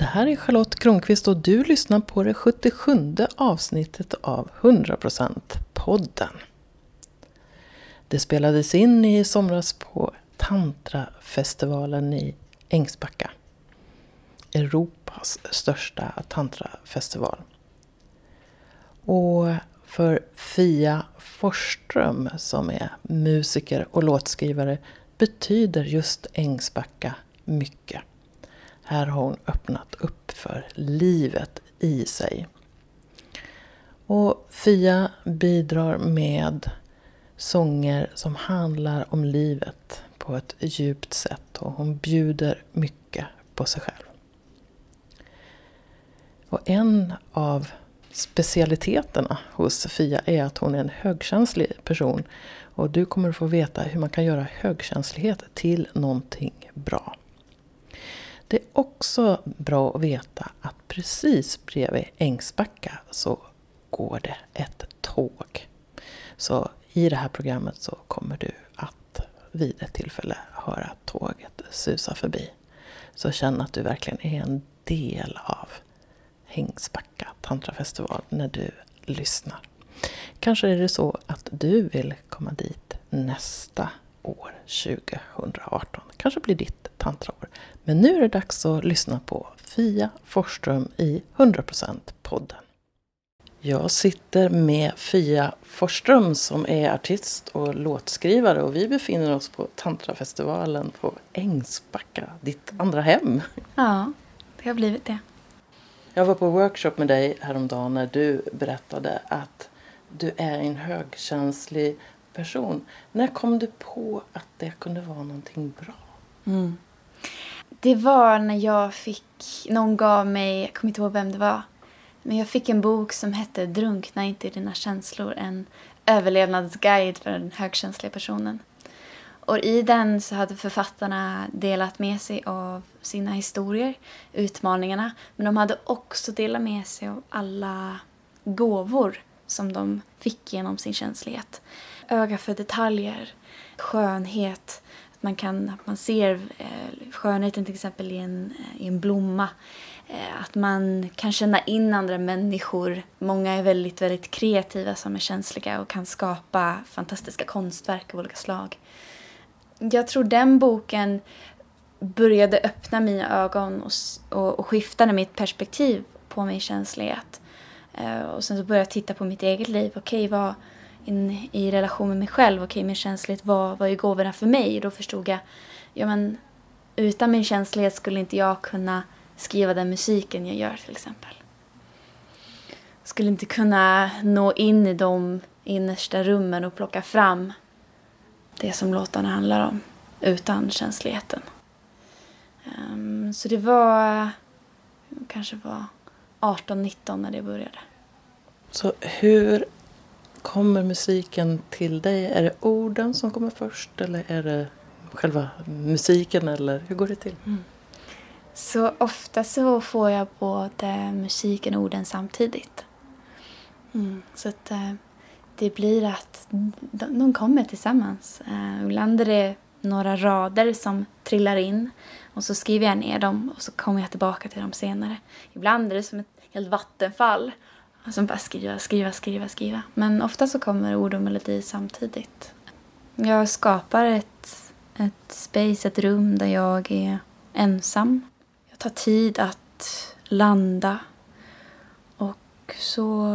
Det här är Charlotte Kronqvist och du lyssnar på det 77 avsnittet av 100% podden. Det spelades in i somras på Tantrafestivalen i Ängsbacka. Europas största tantrafestival. Och för Fia Forsström som är musiker och låtskrivare betyder just Ängsbacka mycket. Här har hon öppnat upp för livet i sig. Och Fia bidrar med sånger som handlar om livet på ett djupt sätt och hon bjuder mycket på sig själv. Och en av specialiteterna hos Fia är att hon är en högkänslig person. Och du kommer att få veta hur man kan göra högkänslighet till någonting bra. Det är också bra att veta att precis bredvid Ängsbacka så går det ett tåg. Så i det här programmet så kommer du att vid ett tillfälle höra tåget susa förbi. Så känn att du verkligen är en del av Hängsbacka tantrafestival när du lyssnar. Kanske är det så att du vill komma dit nästa år, 2018. Kanske blir ditt tantraår. Men nu är det dags att lyssna på Fia Forsström i 100% podden. Jag sitter med Fia Forsström som är artist och låtskrivare och vi befinner oss på Tantrafestivalen på Ängsbacka, ditt andra hem. Ja, det har blivit det. Jag var på workshop med dig häromdagen när du berättade att du är en högkänslig person. När kom du på att det kunde vara någonting bra? Mm. Det var när jag fick, någon gav mig, jag kommer inte ihåg vem det var, men jag fick en bok som hette Drunkna inte i dina känslor, en överlevnadsguide för den högkänsliga personen. Och i den så hade författarna delat med sig av sina historier, utmaningarna, men de hade också delat med sig av alla gåvor som de fick genom sin känslighet. Öga för detaljer, skönhet, att man, kan, att man ser eh, skönheten till exempel i en, i en blomma. Eh, att man kan känna in andra människor. Många är väldigt, väldigt kreativa som är känsliga och kan skapa fantastiska konstverk av olika slag. Jag tror den boken började öppna mina ögon och, och, och skiftade mitt perspektiv på min känslighet. Eh, och sen så började jag titta på mitt eget liv. Okej, okay, vad in, i relation med mig själv, okej, okay, min känslighet, vad, vad är gåvorna för mig? Och då förstod jag, ja men utan min känslighet skulle inte jag kunna skriva den musiken jag gör till exempel. Skulle inte kunna nå in i de innersta rummen och plocka fram det som låtarna handlar om utan känsligheten. Um, så det var kanske var 18-19 när det började. Så hur kommer musiken till dig? Är det orden som kommer först eller är det själva musiken eller hur går det till? Mm. Så ofta så får jag både musiken och orden samtidigt. Mm. Så att eh, det blir att de, de kommer tillsammans. Uh, ibland är det några rader som trillar in och så skriver jag ner dem och så kommer jag tillbaka till dem senare. Ibland är det som ett helt vattenfall och sen bara skriva, skriva, skriva, skriva. Men ofta så kommer ord och melodi samtidigt. Jag skapar ett, ett space, ett rum där jag är ensam. Jag tar tid att landa och så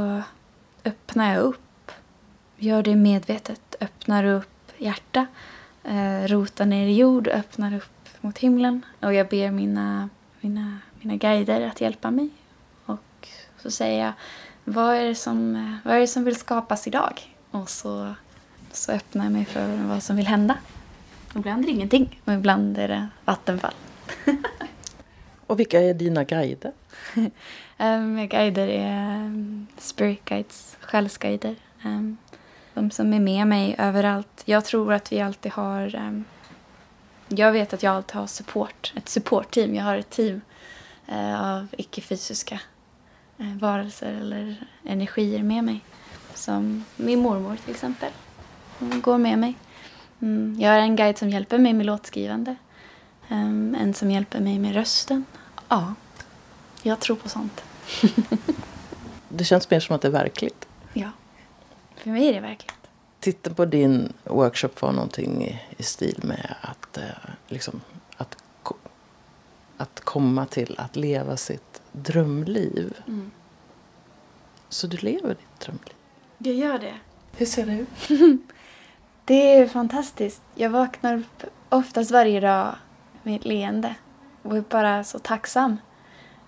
öppnar jag upp. Gör det medvetet. Öppnar upp hjärta eh, rotar ner i jord och öppnar upp mot himlen. Och jag ber mina, mina, mina guider att hjälpa mig. Och så säger jag, vad är det som, eh, vad är det som vill skapas idag? Och så, så öppnar jag mig för vad som vill hända. Ibland är det ingenting, och ibland är det vattenfall. och vilka är dina guider? um, mina guider är um, spirit guides, själsguider. De som är med mig överallt. Jag tror att vi alltid har... Jag vet att jag alltid har support, ett supportteam. Jag har ett team av icke-fysiska varelser eller energier med mig. Som min mormor till exempel. Hon går med mig. Mm, jag har en guide som hjälper mig med låtskrivande. Um, en som hjälper mig med rösten. Ja. Jag tror på sånt. det känns mer som att det är verkligt. Ja, för mig är det verkligt. Titeln på din workshop var någonting i, stil med att, eh, liksom, att, att komma till att leva sitt drömliv. Mm. Så du lever ditt drömliv. Jag gör det. Hur ser det ut? Det är fantastiskt. Jag vaknar upp oftast varje dag med ett leende och är bara så tacksam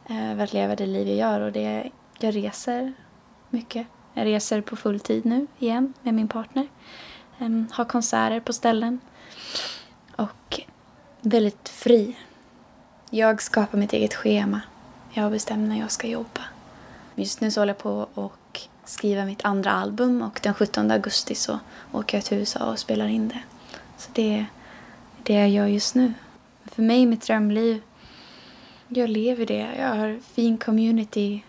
eh, över att leva det liv jag gör. Och det, jag reser mycket. Jag reser på full tid nu igen med min partner. Em, har konserter på ställen. Och väldigt fri. Jag skapar mitt eget schema. Jag bestämmer när jag ska jobba. Just nu så håller jag på och skriva mitt andra album och den 17 augusti så åker jag till USA och spelar in det. Så det är det jag gör just nu. För mig, mitt drömliv, jag lever det. Jag har fin community,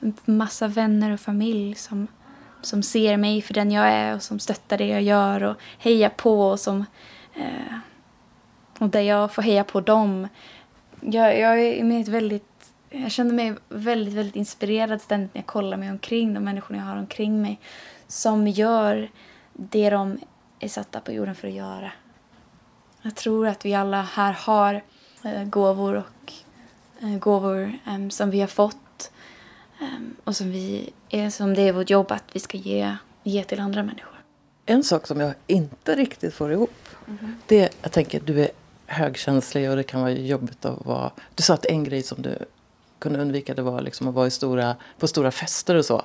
en massa vänner och familj som, som ser mig för den jag är och som stöttar det jag gör och hejar på och som eh, och där jag får heja på dem. Jag, jag är med ett väldigt jag känner mig väldigt, väldigt inspirerad ständigt när jag kollar mig omkring, de människorna jag har omkring mig som gör det de är satta på jorden för att göra. Jag tror att vi alla här har eh, gåvor och eh, gåvor em, som vi har fått em, och som, vi är, som det är vårt jobb att vi ska ge, ge till andra människor. En sak som jag inte riktigt får ihop. Det är, jag tänker, du är högkänslig och det kan vara jobbigt att vara... Du sa att en grej som du kunde undvika det var liksom att vara stora, på stora fester och så.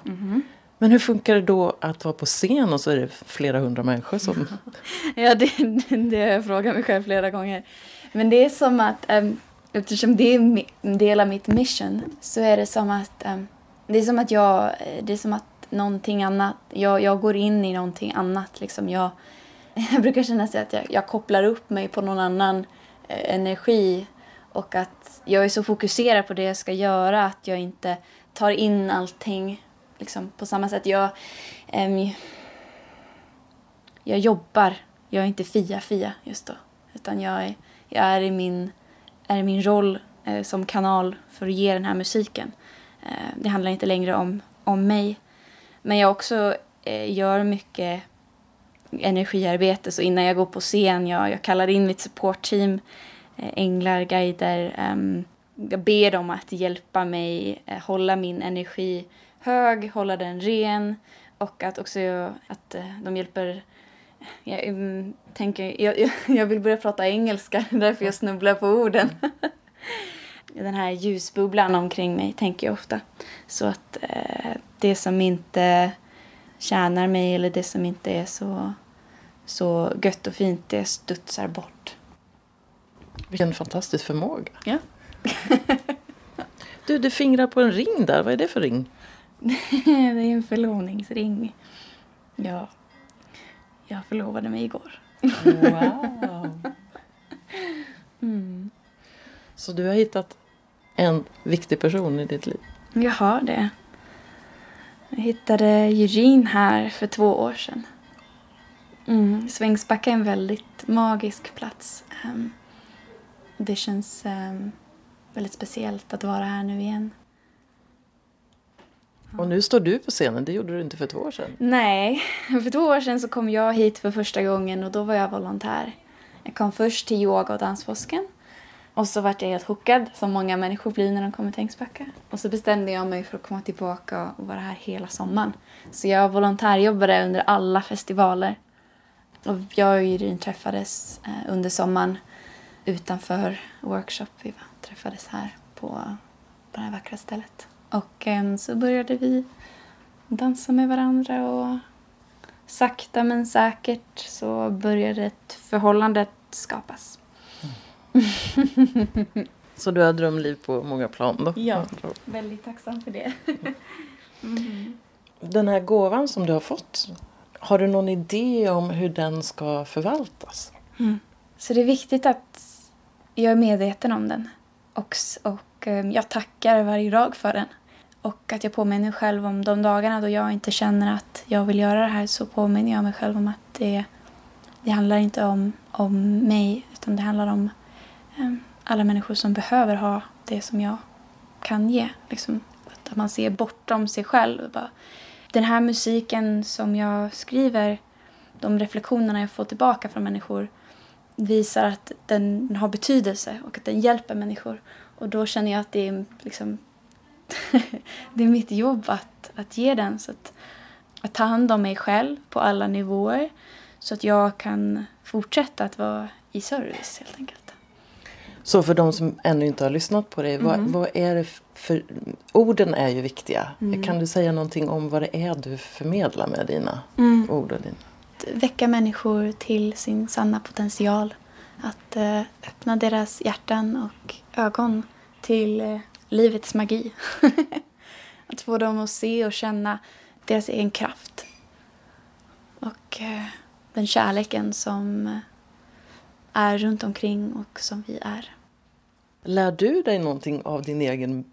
Men hur funkar det då att vara på scen och så är det flera hundra människor som... Ja, det, det har jag frågat mig själv flera gånger. Men det är som att, um, eftersom det är en del av mitt mission, så är det som att, um, det är som att jag, det är som att någonting annat, jag, jag går in i någonting annat liksom. Jag, jag brukar känna sig att jag, jag kopplar upp mig på någon annan eh, energi och att jag är så fokuserad på det jag ska göra att jag inte tar in allting liksom, på samma sätt. Jag, äm, jag jobbar. Jag är inte Fia-Fia just då. Utan jag är, jag är, i, min, är i min roll eh, som kanal för att ge den här musiken. Eh, det handlar inte längre om, om mig. Men jag också eh, gör mycket energiarbete. Så innan jag går på scen, jag, jag kallar in mitt supportteam, Eh, änglar, guider. Ehm, jag ber dem att hjälpa mig eh, hålla min energi hög, hålla den ren och att också att eh, de hjälper jag, mm, tänker, jag, jag vill börja prata engelska, därför jag snubblar på orden. Den här ljusbubblan omkring mig tänker jag ofta. Så att eh, det som inte tjänar mig eller det som inte är så, så gött och fint, det studsar bort. Vilken fantastisk förmåga. Ja. Du, du fingrar på en ring där. Vad är det för ring? det är en förlovningsring. Ja, jag förlovade mig igår. Wow. Mm. Så du har hittat en viktig person i ditt liv? Jag har det. Jag hittade Eugene här för två år sedan. Mm. Svängsbacka är en väldigt magisk plats. Ehm, det känns ehm, väldigt speciellt att vara här nu igen. Och nu står du på scenen. Det gjorde du inte för två år sedan. Nej, för två år sedan så kom jag hit för första gången och då var jag volontär. Jag kom först till yoga och danspåsken. Och så vart jag helt hookad, som många människor blir när de kommer till Ängsbacka. Och så bestämde jag mig för att komma tillbaka och vara här hela sommaren. Så jag volontärjobbade under alla festivaler. Och jag och Jyrin träffades eh, under sommaren utanför workshop. Vi var- träffades här på, på det här vackra stället. Och eh, så började vi dansa med varandra och sakta men säkert så började ett förhållande skapas. Så du har drömliv på många plan då? Ja. Väldigt tacksam för det. Den här gåvan som du har fått. Har du någon idé om hur den ska förvaltas? Så det är viktigt att jag är medveten om den. Och, och ehm, jag tackar varje dag för den. Och att jag påminner mig själv om de dagarna då jag inte känner att jag vill göra det här så påminner jag mig själv om att det, det handlar inte om, om mig utan det handlar om um, alla människor som behöver ha det som jag kan ge. Liksom, att man ser bortom sig själv. Bara, den här musiken som jag skriver, de reflektionerna jag får tillbaka från människor visar att den har betydelse och att den hjälper människor. Och då känner jag att det är, liksom, det är mitt jobb att, att ge den. Så att, att ta hand om mig själv på alla nivåer så att jag kan fortsätta att vara i service helt enkelt. Så för de som ännu inte har lyssnat på dig, mm. vad, vad, är det för... Orden är ju viktiga. Mm. Kan du säga någonting om vad det är du förmedlar med dina mm. ord? Och din... Väcka människor till sin sanna potential. Att eh, öppna deras hjärtan och ögon till eh, livets magi. att få dem att se och känna deras egen kraft. Och eh, den kärleken som är runt omkring och som vi är. Lär du dig någonting av, din egen,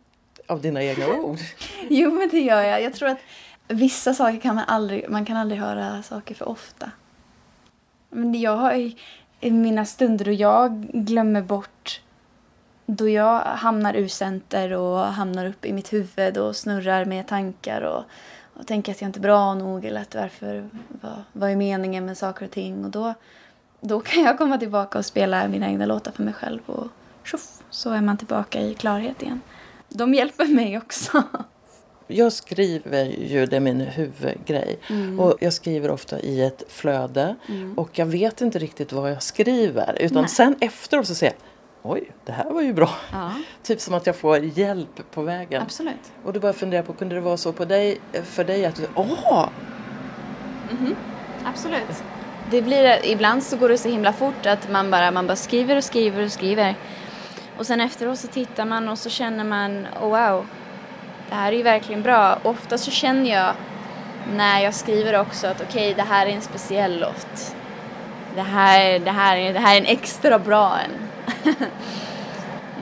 av dina egna ord? jo, men det gör jag. Jag tror att vissa saker kan man aldrig, man kan aldrig höra saker för ofta. Men jag har mina stunder då jag glömmer bort då jag hamnar ur center och hamnar upp i mitt huvud och snurrar med tankar och, och tänker att jag inte är bra nog eller att varför, vad, vad är meningen med saker och ting och då då kan jag komma tillbaka och spela mina egna låtar för mig själv och tjoff, så är man tillbaka i klarhet igen. De hjälper mig också. Jag skriver ju, det är min huvudgrej. Mm. Och jag skriver ofta i ett flöde. Mm. Och jag vet inte riktigt vad jag skriver. Utan Nej. sen efteråt så säger jag Oj, det här var ju bra. Ja. Typ som att jag får hjälp på vägen. Absolut. Och då börjar jag fundera på, kunde det vara så på dig, för dig att du, åh! Mm -hmm. Absolut det blir, ibland så går det så himla fort att man bara, man bara skriver och skriver och skriver. Och sen efteråt så tittar man och så känner man, oh wow, det här är ju verkligen bra. Ofta så känner jag när jag skriver också att okej, okay, det här är en speciell låt. Det här, det här, det här är en extra bra en.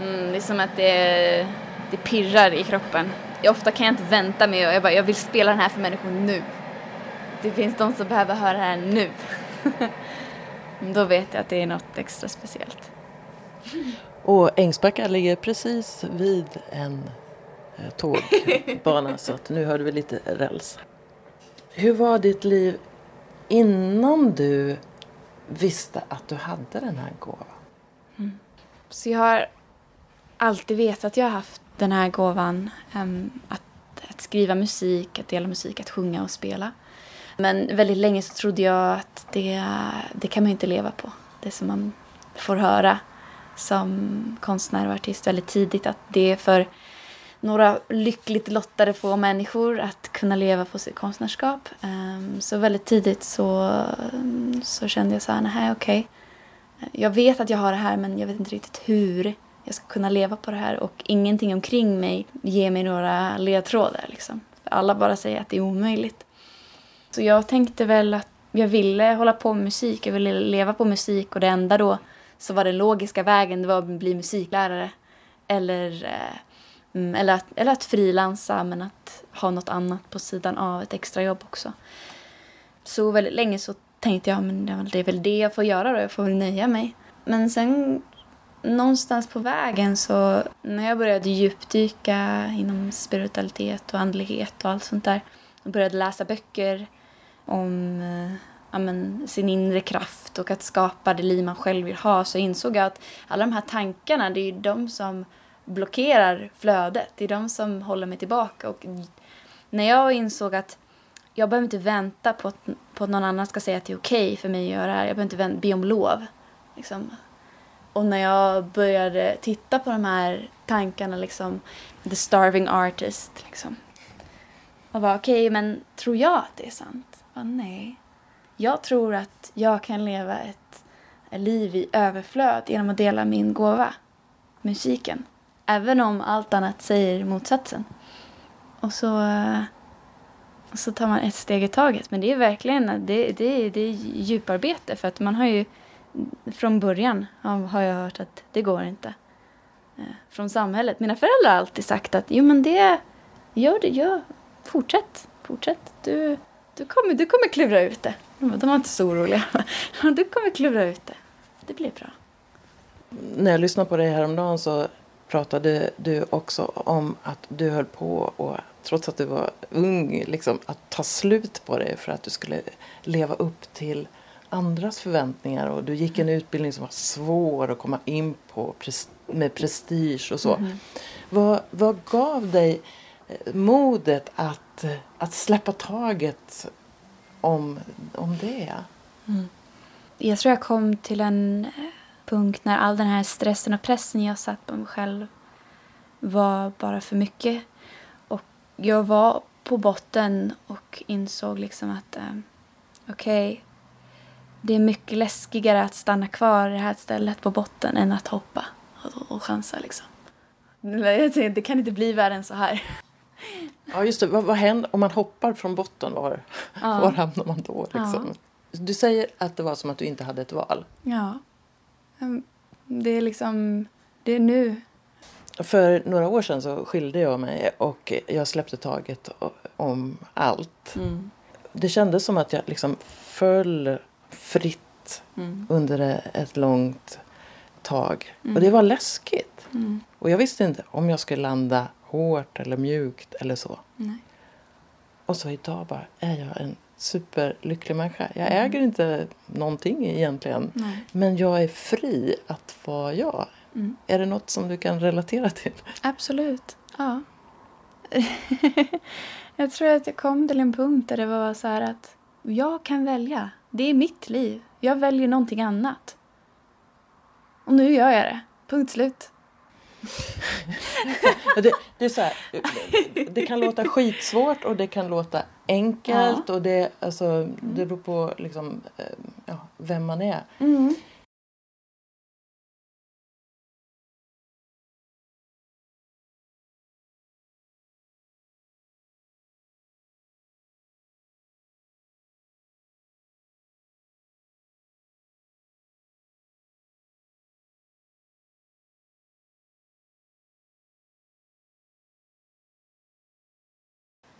mm, det är som att det, det pirrar i kroppen. Ofta kan jag inte vänta med jag bara, jag vill spela den här för människor nu. Det finns de som behöver höra det här nu. Då vet jag att det är något extra speciellt. Och Ängsbacka ligger precis vid en Eh, tågbana så att nu hörde vi lite räls. Hur var ditt liv innan du visste att du hade den här gåvan? Mm. Så jag har alltid vetat att jag har haft den här gåvan um, att, att skriva musik, att dela musik, att sjunga och spela. Men väldigt länge så trodde jag att det, det kan man inte leva på. Det som man får höra som konstnär och artist väldigt tidigt att det är för några lyckligt lottade få människor att kunna leva på sitt konstnärskap. Ehm, så väldigt tidigt så, så kände jag så här, nej okej. Okay. Jag vet att jag har det här men jag vet inte riktigt hur jag ska kunna leva på det här och ingenting omkring mig ger mig några ledtrådar. Liksom. Alla bara säger att det är omöjligt. Så jag tänkte väl att jag ville hålla på med musik, jag ville leva på musik och det enda då så var den logiska vägen det var att bli musiklärare. Eller, eh, mm, eller att, eller att frilansa men att ha något annat på sidan av, ett extrajobb också. Så väldigt länge så tänkte jag men det är väl det jag får göra då, jag får väl nöja mig. Men sen någonstans på vägen så när jag började djupdyka inom spiritualitet och andlighet och allt sånt där och började läsa böcker om eh, ja, men, sin inre kraft och att skapa det liv man själv vill ha så insåg jag att alla de här tankarna, det är ju de som blockerar flödet. Det är de som håller mig tillbaka. Och när jag insåg att jag behöver inte vänta på att, på att någon annan ska säga att det är okej okay för mig att göra det här. Jag behöver inte vänta, be om lov. Liksom. Och när jag började titta på de här tankarna, liksom, the starving artist, liksom. Och var okej, okay, men tror jag att det är sant? bara, nej. Jag tror att jag kan leva ett liv i överflöd genom att dela min gåva, musiken. Även om allt annat säger motsatsen. Och så, eh, och så tar man ett steg i taget. Men det är verkligen det, det, det är djuparbete för att man har ju från början har jag hört att det går inte. Eh, från samhället. Mina föräldrar har alltid sagt att jo men det, gör det, gör, fortsätt, fortsätt. Du, du kommer, du kommer klura ut det. De var inte så oroliga. Du kommer klura ut det. Det blir bra. När jag lyssnade på dig häromdagen så pratade du också om att du höll på och trots att du var ung liksom, att ta slut på dig för att du skulle leva upp till andras förväntningar och du gick en utbildning som var svår att komma in på med prestige och så. Mm. Vad, vad gav dig eh, modet att, att släppa taget om, om det? Mm. Jag tror jag kom till en eh, punkt när all den här stressen och pressen jag satt på mig själv var bara för mycket. Och jag var på botten och insåg liksom att eh, okej, okay, det är mycket läskigare att stanna kvar i det här stället på botten än att hoppa och, och chansa liksom. Det kan inte bli värre än så här. Ja, just det. Vad, vad händer om man hoppar från botten? Var, ja. var hamnar man då? Liksom? Ja. Du säger att det var som att du inte hade ett val. Ja. Ehm, det är liksom... Det är nu. För några år sedan så skilde jag mig och jag släppte taget om allt. Mm. Det kändes som att jag liksom föll fritt mm. under ett långt tag. Mm. Och det var läskigt. Mm. Och jag visste inte om jag skulle landa hårt eller mjukt eller så. Nej. Och så idag bara är jag en superlycklig människa. Jag mm. äger inte någonting egentligen. Nej. Men jag är fri att vara jag. Mm. Är det något som du kan relatera till? Absolut. Ja. jag tror att jag kom till en punkt där det var så här att jag kan välja. Det är mitt liv. Jag väljer någonting annat. Och nu gör jag det. Punkt slut. det, det, är så här, det kan låta skitsvårt och det kan låta enkelt ja. och det, alltså, det beror på liksom, eh, ja, vem man är. Mm.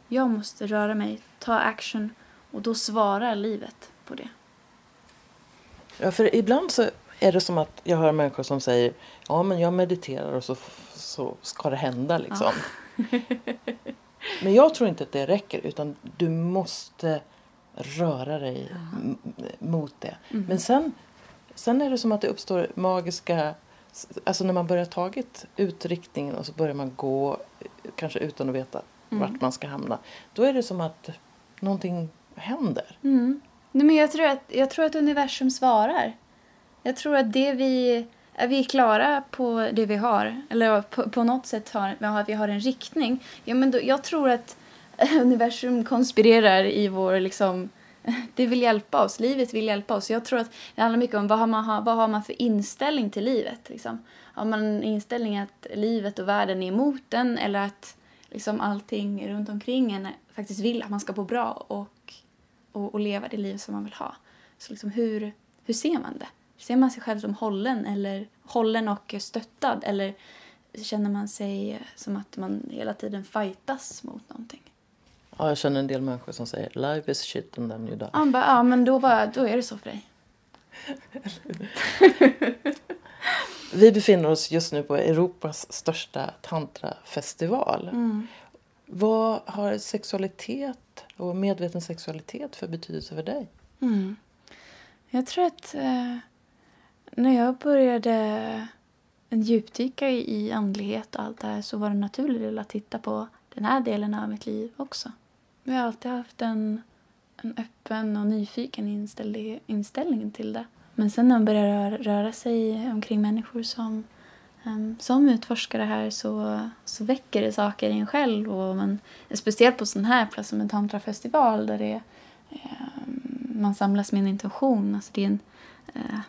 Jag måste röra mig, ta action och då svarar livet på det. Ja, för ibland så är det som att jag hör människor som säger ja men jag mediterar och så, så ska det hända liksom. Ja. men jag tror inte att det räcker utan du måste röra dig ja. mot det. Mm. Men sen, sen är det som att det uppstår magiska Alltså när man börjar tagit ut riktningen och så börjar man gå kanske utan att veta mm. vart man ska hamna. Då är det som att någonting händer. Mm. Nej, men jag, tror att, jag tror att universum svarar. Jag tror att det vi är vi klara på det vi har, eller på, på något sätt har vi har en riktning, ja, men då, jag tror att universum konspirerar i vår liksom, det vill hjälpa oss, livet vill hjälpa oss. Jag tror att det handlar mycket om vad har man, vad har man för inställning till livet. Liksom. Har man en inställning att livet och världen är emot den eller att liksom allting runt omkring en faktiskt vill att man ska må bra och, och, och, leva det liv som man vill ha. Så liksom hur, hur ser man det? Ser man sig själv som hållen, eller, hållen och stöttad eller känner man sig som att man hela tiden fightas mot någonting? Ja, jag känner en del människor som säger life is shit and then you die. Ja, bara, ja men då, var, då är det så för dig. Vi befinner oss just nu på Europas största tantrafestival. Mm. Vad har sexualitet och medveten sexualitet för betydelse för dig? Mm. Jag tror att eh, när jag började en djupdyka i andlighet och allt det här så var det naturligt att titta på den här delen av mitt liv också. Vi har alltid haft en, en öppen och nyfiken inställning, inställning till det. Men sen när man börjar röra, röra sig omkring människor som, um, som utforskar det här så, så väcker det saker i en själv. Och man, speciellt på sån här plats som en tantrafestival där det, um, man samlas med en intention. Alltså det, är en, uh,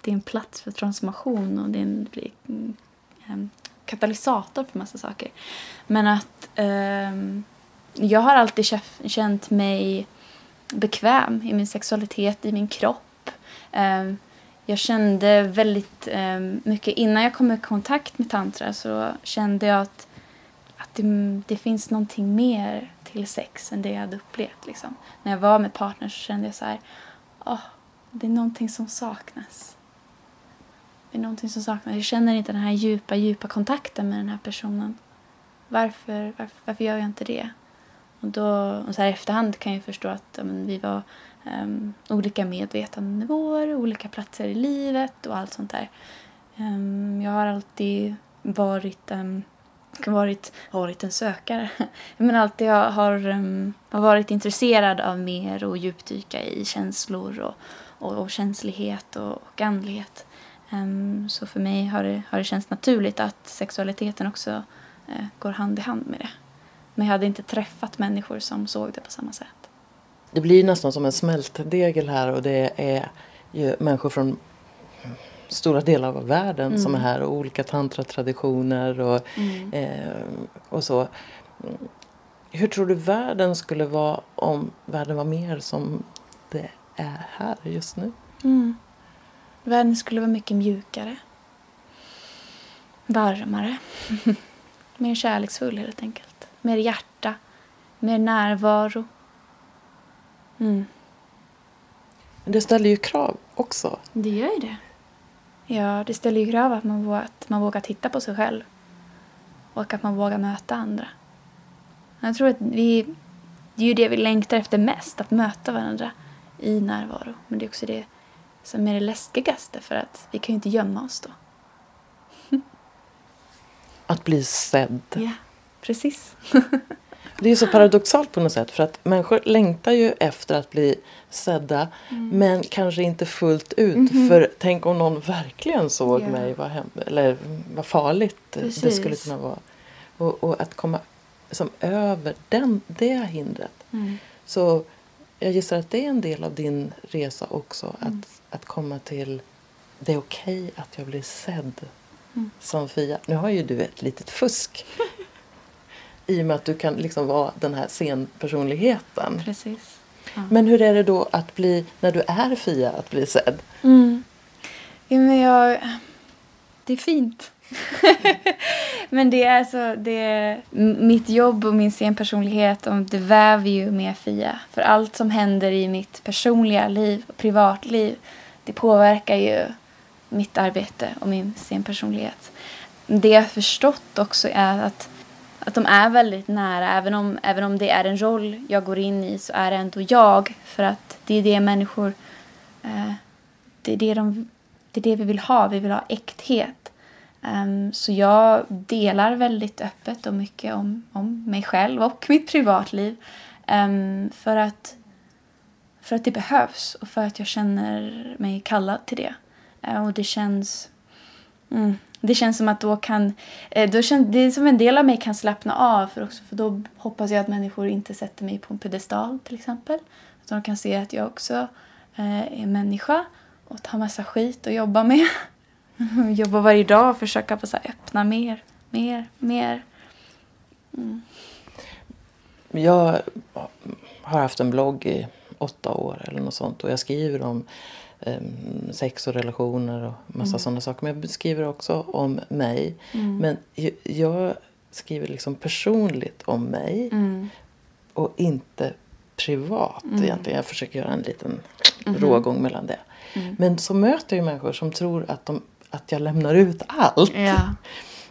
det är en plats för transformation och det är en, blir, um, katalysator för massa saker. Men att jag har alltid känt mig bekväm i min sexualitet, i min kropp Ehm, jag kände väldigt ehm, mycket, innan jag kom i kontakt med tantra så kände jag att, att det, det finns någonting mer till sex än det jag hade upplevt. Liksom. När jag var med partners så kände jag så här, oh, det är någonting som saknas. Det är någonting som saknas. Jag känner inte den här djupa, djupa kontakten med den här personen. Varför, varför, varför gör jag inte det? Och då, och så här i efterhand kan jag förstå att ja, men, vi var um, olika medvetandenivåer, olika platser i livet och allt sånt där. Um, jag har alltid varit, um, varit, varit en sökare. Men alltid har, um, har varit intresserad av mer och djupdyka i känslor och, och, och känslighet och, och andlighet. Um, så för mig har det, har det känts naturligt att sexualiteten också uh, går hand i hand med det. Men jag hade inte träffat människor som såg det på samma sätt. Det blir nästan som en smältdegel här och det är ju människor från stora delar av världen mm. som är här och olika tantratraditioner och, mm. eh, och så. Hur tror du världen skulle vara om världen var mer som det är här just nu? Mm. Världen skulle vara mycket mjukare. Varmare. mer kärleksfull helt enkelt. Mer hjärta. Mer närvaro. Mm. Men det ställer ju krav också. Det gör ju det. Ja, det ställer ju krav att man, vågar, att man vågar titta på sig själv. Och att man vågar möta andra. Jag tror att vi... Det är ju det vi längtar efter mest, att möta varandra i närvaro. Men det är också det som är det läskigaste för att vi kan ju inte gömma oss då. att bli sedd. Ja, precis. Det är så paradoxalt på något sätt för att människor längtar ju efter att bli sedda mm. men kanske inte fullt ut. Mm -hmm. För tänk om någon verkligen såg yeah. mig vad, hem, eller vad farligt Precis. det skulle kunna vara. Och, och att komma som över den, det hindret. Mm. Så jag gissar att det är en del av din resa också. Mm. Att, att komma till det är okej okay att jag blir sedd mm. som Fia. Nu har ju du ett litet fusk I och med att du kan liksom vara den här scenpersonligheten. Precis. Ja. Men hur är det då att bli, när du är Fia, att bli sedd? Mm. Ja, men jag... Det är fint. men det är alltså, det är, mitt jobb och min scenpersonlighet, det väver ju med Fia. För allt som händer i mitt personliga liv och privatliv, det påverkar ju mitt arbete och min scenpersonlighet. Det jag har förstått också är att att de är väldigt nära. Även om, även om det är en roll jag går in i så är det ändå jag. För att det är det människor... Eh, det, är det, de, det är det vi vill ha. Vi vill ha äkthet. Um, så jag delar väldigt öppet och mycket om, om mig själv och mitt privatliv. Um, för, att, för att det behövs och för att jag känner mig kallad till det. Uh, och det känns... Mm, det känns som att då kan... Eh, då känns, det är som en del av mig kan slappna av för, också, för då hoppas jag att människor inte sätter mig på en pedestal till exempel. Utan de kan se att jag också eh, är människa och har massa skit att jobba med. jobba varje dag och försöka få så öppna mer, mer, mer. Mm. Jag har haft en blogg i åtta år eller något sånt och jag skriver om sex och relationer och massa mm. sådana saker. Men jag beskriver också om mig. Mm. Men jag skriver liksom personligt om mig mm. och inte privat mm. egentligen. Jag försöker göra en liten mm. rågång mellan det. Mm. Men så möter jag människor som tror att, de, att jag lämnar ut allt. Ja.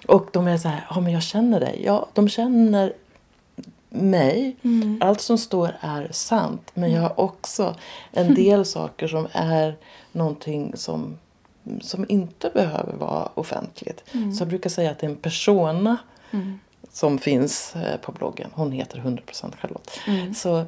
Och de är så här, ja men jag känner dig. Ja, de känner mig. Mm. Allt som står är sant. Men jag har också en del saker som är någonting som, som inte behöver vara offentligt. Mm. Så jag brukar säga att det är en persona mm. som finns eh, på bloggen. Hon heter 100% Charlotte. Mm. Så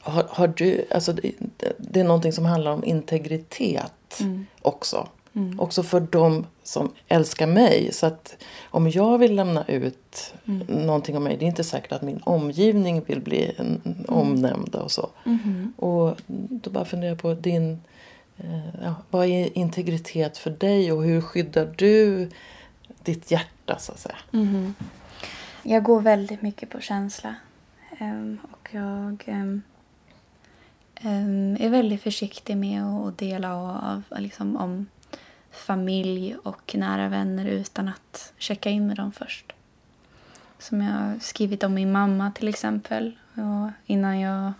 har, har, du, alltså det, det, är någonting som handlar om integritet mm. också. Mm. Också för de som älskar mig. Så att om jag vill lämna ut mm. någonting om mig, det är inte säkert att min omgivning vill bli en, mm. omnämnd och så. Mm. Och då bara funderar jag på din, eh, ja, vad är integritet för dig och hur skyddar du ditt hjärta så att säga? Mm. Jag går väldigt mycket på känsla. Um, och jag um, um, är väldigt försiktig med att dela av, liksom, om familj och nära vänner utan att checka in med dem först. Som jag har skrivit om min mamma till exempel. Och innan jag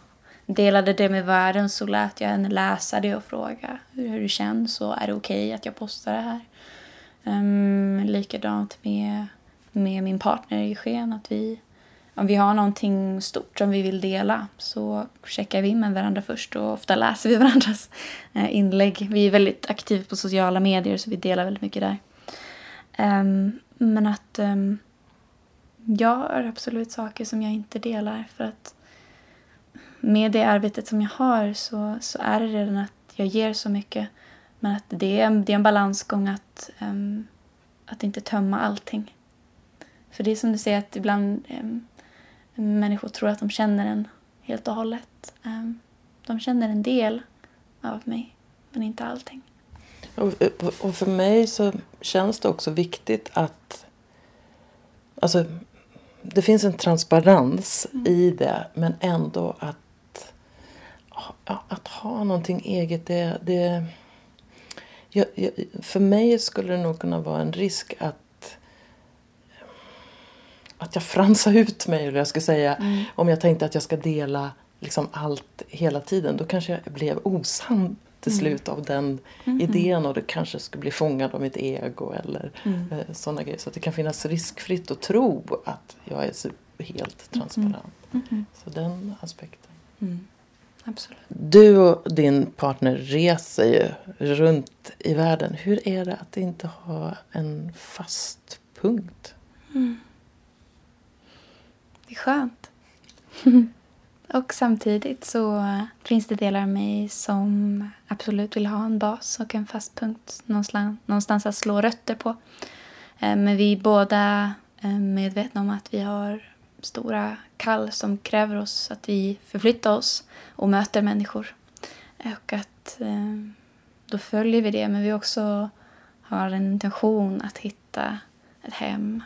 delade det med världen så lät jag henne läsa det och fråga hur, hur det känns och är det okej okay att jag postar det här. Um, likadant med, med min partner i sken. Att vi, om vi har någonting stort som vi vill dela så checkar vi in med varandra först och ofta läser vi varandras eh, inlägg. Vi är väldigt aktiva på sociala medier så vi delar väldigt mycket där. Um, men att um, jag har absolut saker som jag inte delar för att med det arbetet som jag har så, så är det redan att jag ger så mycket. Men att det är, det är en balansgång att, um, att inte tömma allting. För det är som du säger att ibland um, människor tror att de känner en helt och hållet. Um, de känner en del av mig, men inte allting. Och, och för mig så känns det också viktigt att... Alltså, det finns en transparens mm. i det, men ändå att att ha någonting eget, det... det jag, jag, för mig skulle det nog kunna vara en risk att att jag fransar ut mig, eller jag ska säga. Mm. Om jag tänkte att jag ska dela liksom allt hela tiden. Då kanske jag blev osann till mm. slut av den mm. idén och det kanske skulle bli fångad av mitt ego eller mm. eh, sådana grejer. Så det kan finnas riskfritt att tro att jag är helt transparent. Mm. Mm. Så den aspekten. Mm. Absolut. Du och din partner reser ju runt i världen. Hur är det att inte ha en fast punkt? Det är skönt. och samtidigt så finns det delar av mig som absolut vill ha en bas och en fast punkt någonstans, att slå rötter på. Eh, men vi är båda eh, medvetna om att vi har stora kall som kräver oss att vi förflyttar oss och möter människor. Eh, och att då följer vi det, men vi också har en intention att hitta ett hem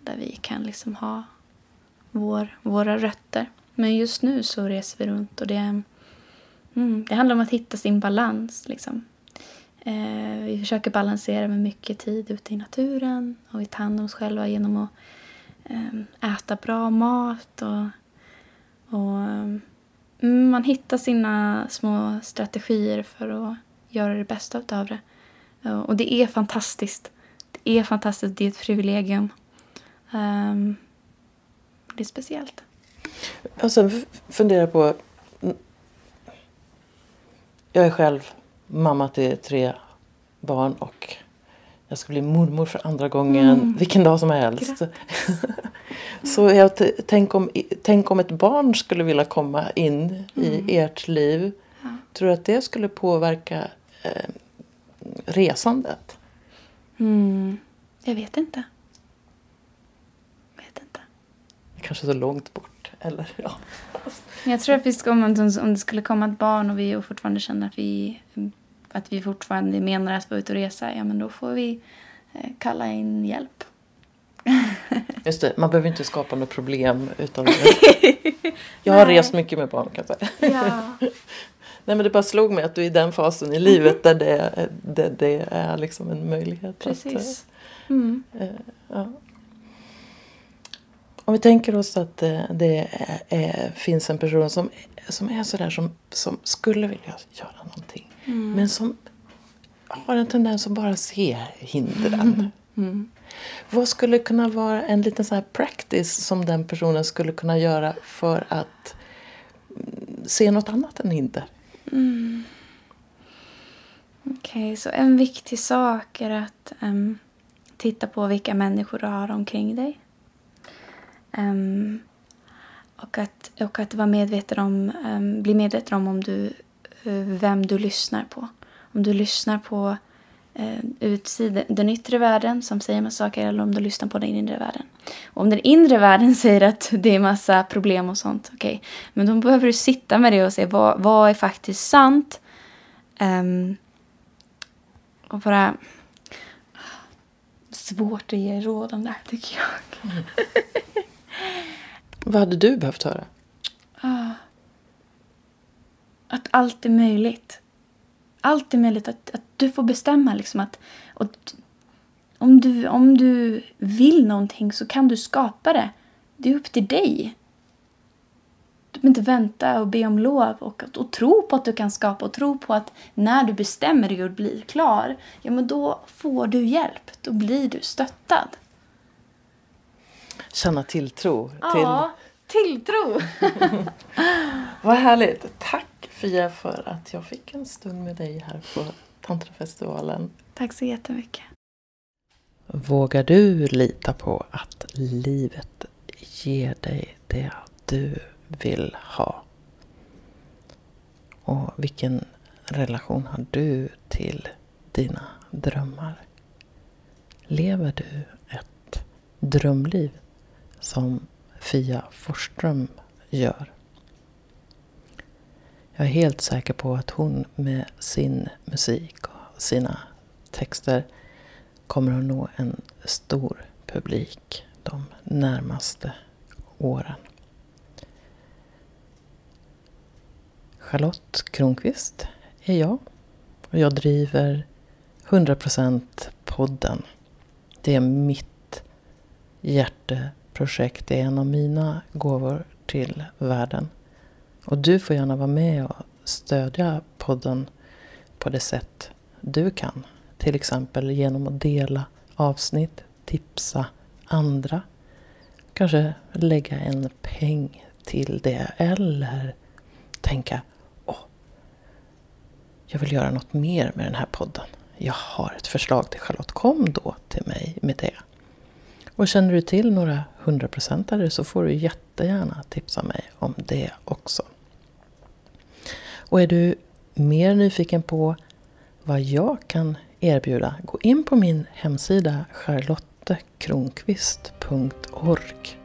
där vi kan liksom ha vår, våra rötter. Men just nu så reser vi runt och det, mm, det handlar om att hitta sin balans. Liksom. Eh, vi försöker balansera med mycket tid ute i naturen och vi tar hand om oss själva genom att eh, äta bra mat och, och mm, man hittar sina små strategier för att göra det bästa av det. Och det är fantastiskt. Det är fantastiskt. Det är ett privilegium. Um, det är speciellt. Jag sen funderar på... Jag är själv mamma till tre barn och jag ska bli mormor för andra gången mm. vilken dag som helst. så jag tänk, om, tänk om ett barn skulle vilja komma in mm. i ert liv. Ja. Tror du att det skulle påverka eh, resandet? Mm. Jag vet inte. Jag vet inte. Kanske så långt bort. Eller, ja. Jag tror att vi ska, om, om det skulle komma ett barn och vi fortfarande känner att vi att vi fortfarande menar att vara ute och resa, ja men då får vi eh, kalla in hjälp. Just det, man behöver inte skapa något problem utan Jag har rest mycket med barn kan jag säga. Ja. Nej men det bara slog mig att du är i den fasen i livet där det, det, det är liksom en möjlighet. Precis. Att, mm. äh, ja. Om vi tänker oss att det, det är, finns en person som, som är sådär som, som skulle vilja göra någonting. Mm. Men som har en tendens att bara se hindren. Mm. Mm. Vad skulle kunna vara en liten så här practice som den personen skulle kunna göra för att se något annat än hinder? Mm. Okej, okay, så en viktig sak är att um, titta på vilka människor du har omkring dig. Um, och, att, och att vara medveten om, um, bli medveten om, om du eh, vem du lyssnar på. Om du lyssnar på uh, utsidan, den yttre världen som säger massa saker eller om du lyssnar på den inre världen. Och om den inre världen säger att det är massa problem och sånt, okej. Okay. Men då behöver du sitta med det och se vad, vad är faktiskt sant. Um, och bara... Ah, svårt att ge råd om det här tycker jag. Mm. vad hade du behövt höra? Ah. Att allt är möjligt. Allt är möjligt. Att, att du får bestämma liksom att... att, om, du, om du vill någonting så kan du skapa det. Det är upp till dig. Du behöver inte vänta och be om lov och, och tro på att du kan skapa och tro på att när du bestämmer dig och blir klar, ja men då får du hjälp. Då blir du stöttad. Känna tilltro. Ja, tilltro. Vad härligt. Tack Fia för att jag fick en stund med dig här på Tantrafestivalen. Tack så jättemycket. Vågar du lita på att livet ger dig det du vill ha? Och vilken relation har du till dina drömmar? Lever du ett drömliv som Fia Forsström gör? Jag är helt säker på att hon med sin musik och sina texter kommer att nå en stor publik de närmaste åren. Charlotte Kronqvist är jag och jag driver 100% podden. Det är mitt projekt. Det är en av mina gåvor till världen. Och du får gärna vara med och stödja podden på det sätt du kan. Till exempel genom att dela avsnitt, tipsa andra. Kanske lägga en peng till det eller tänka Åh, jag vill göra något mer med den här podden. Jag har ett förslag till Charlotte. Kom då till mig med det. Och känner du till några hundraprocentare så får du jättegärna tipsa mig om det också. Och är du mer nyfiken på vad jag kan erbjuda, gå in på min hemsida charlottekronqvist.org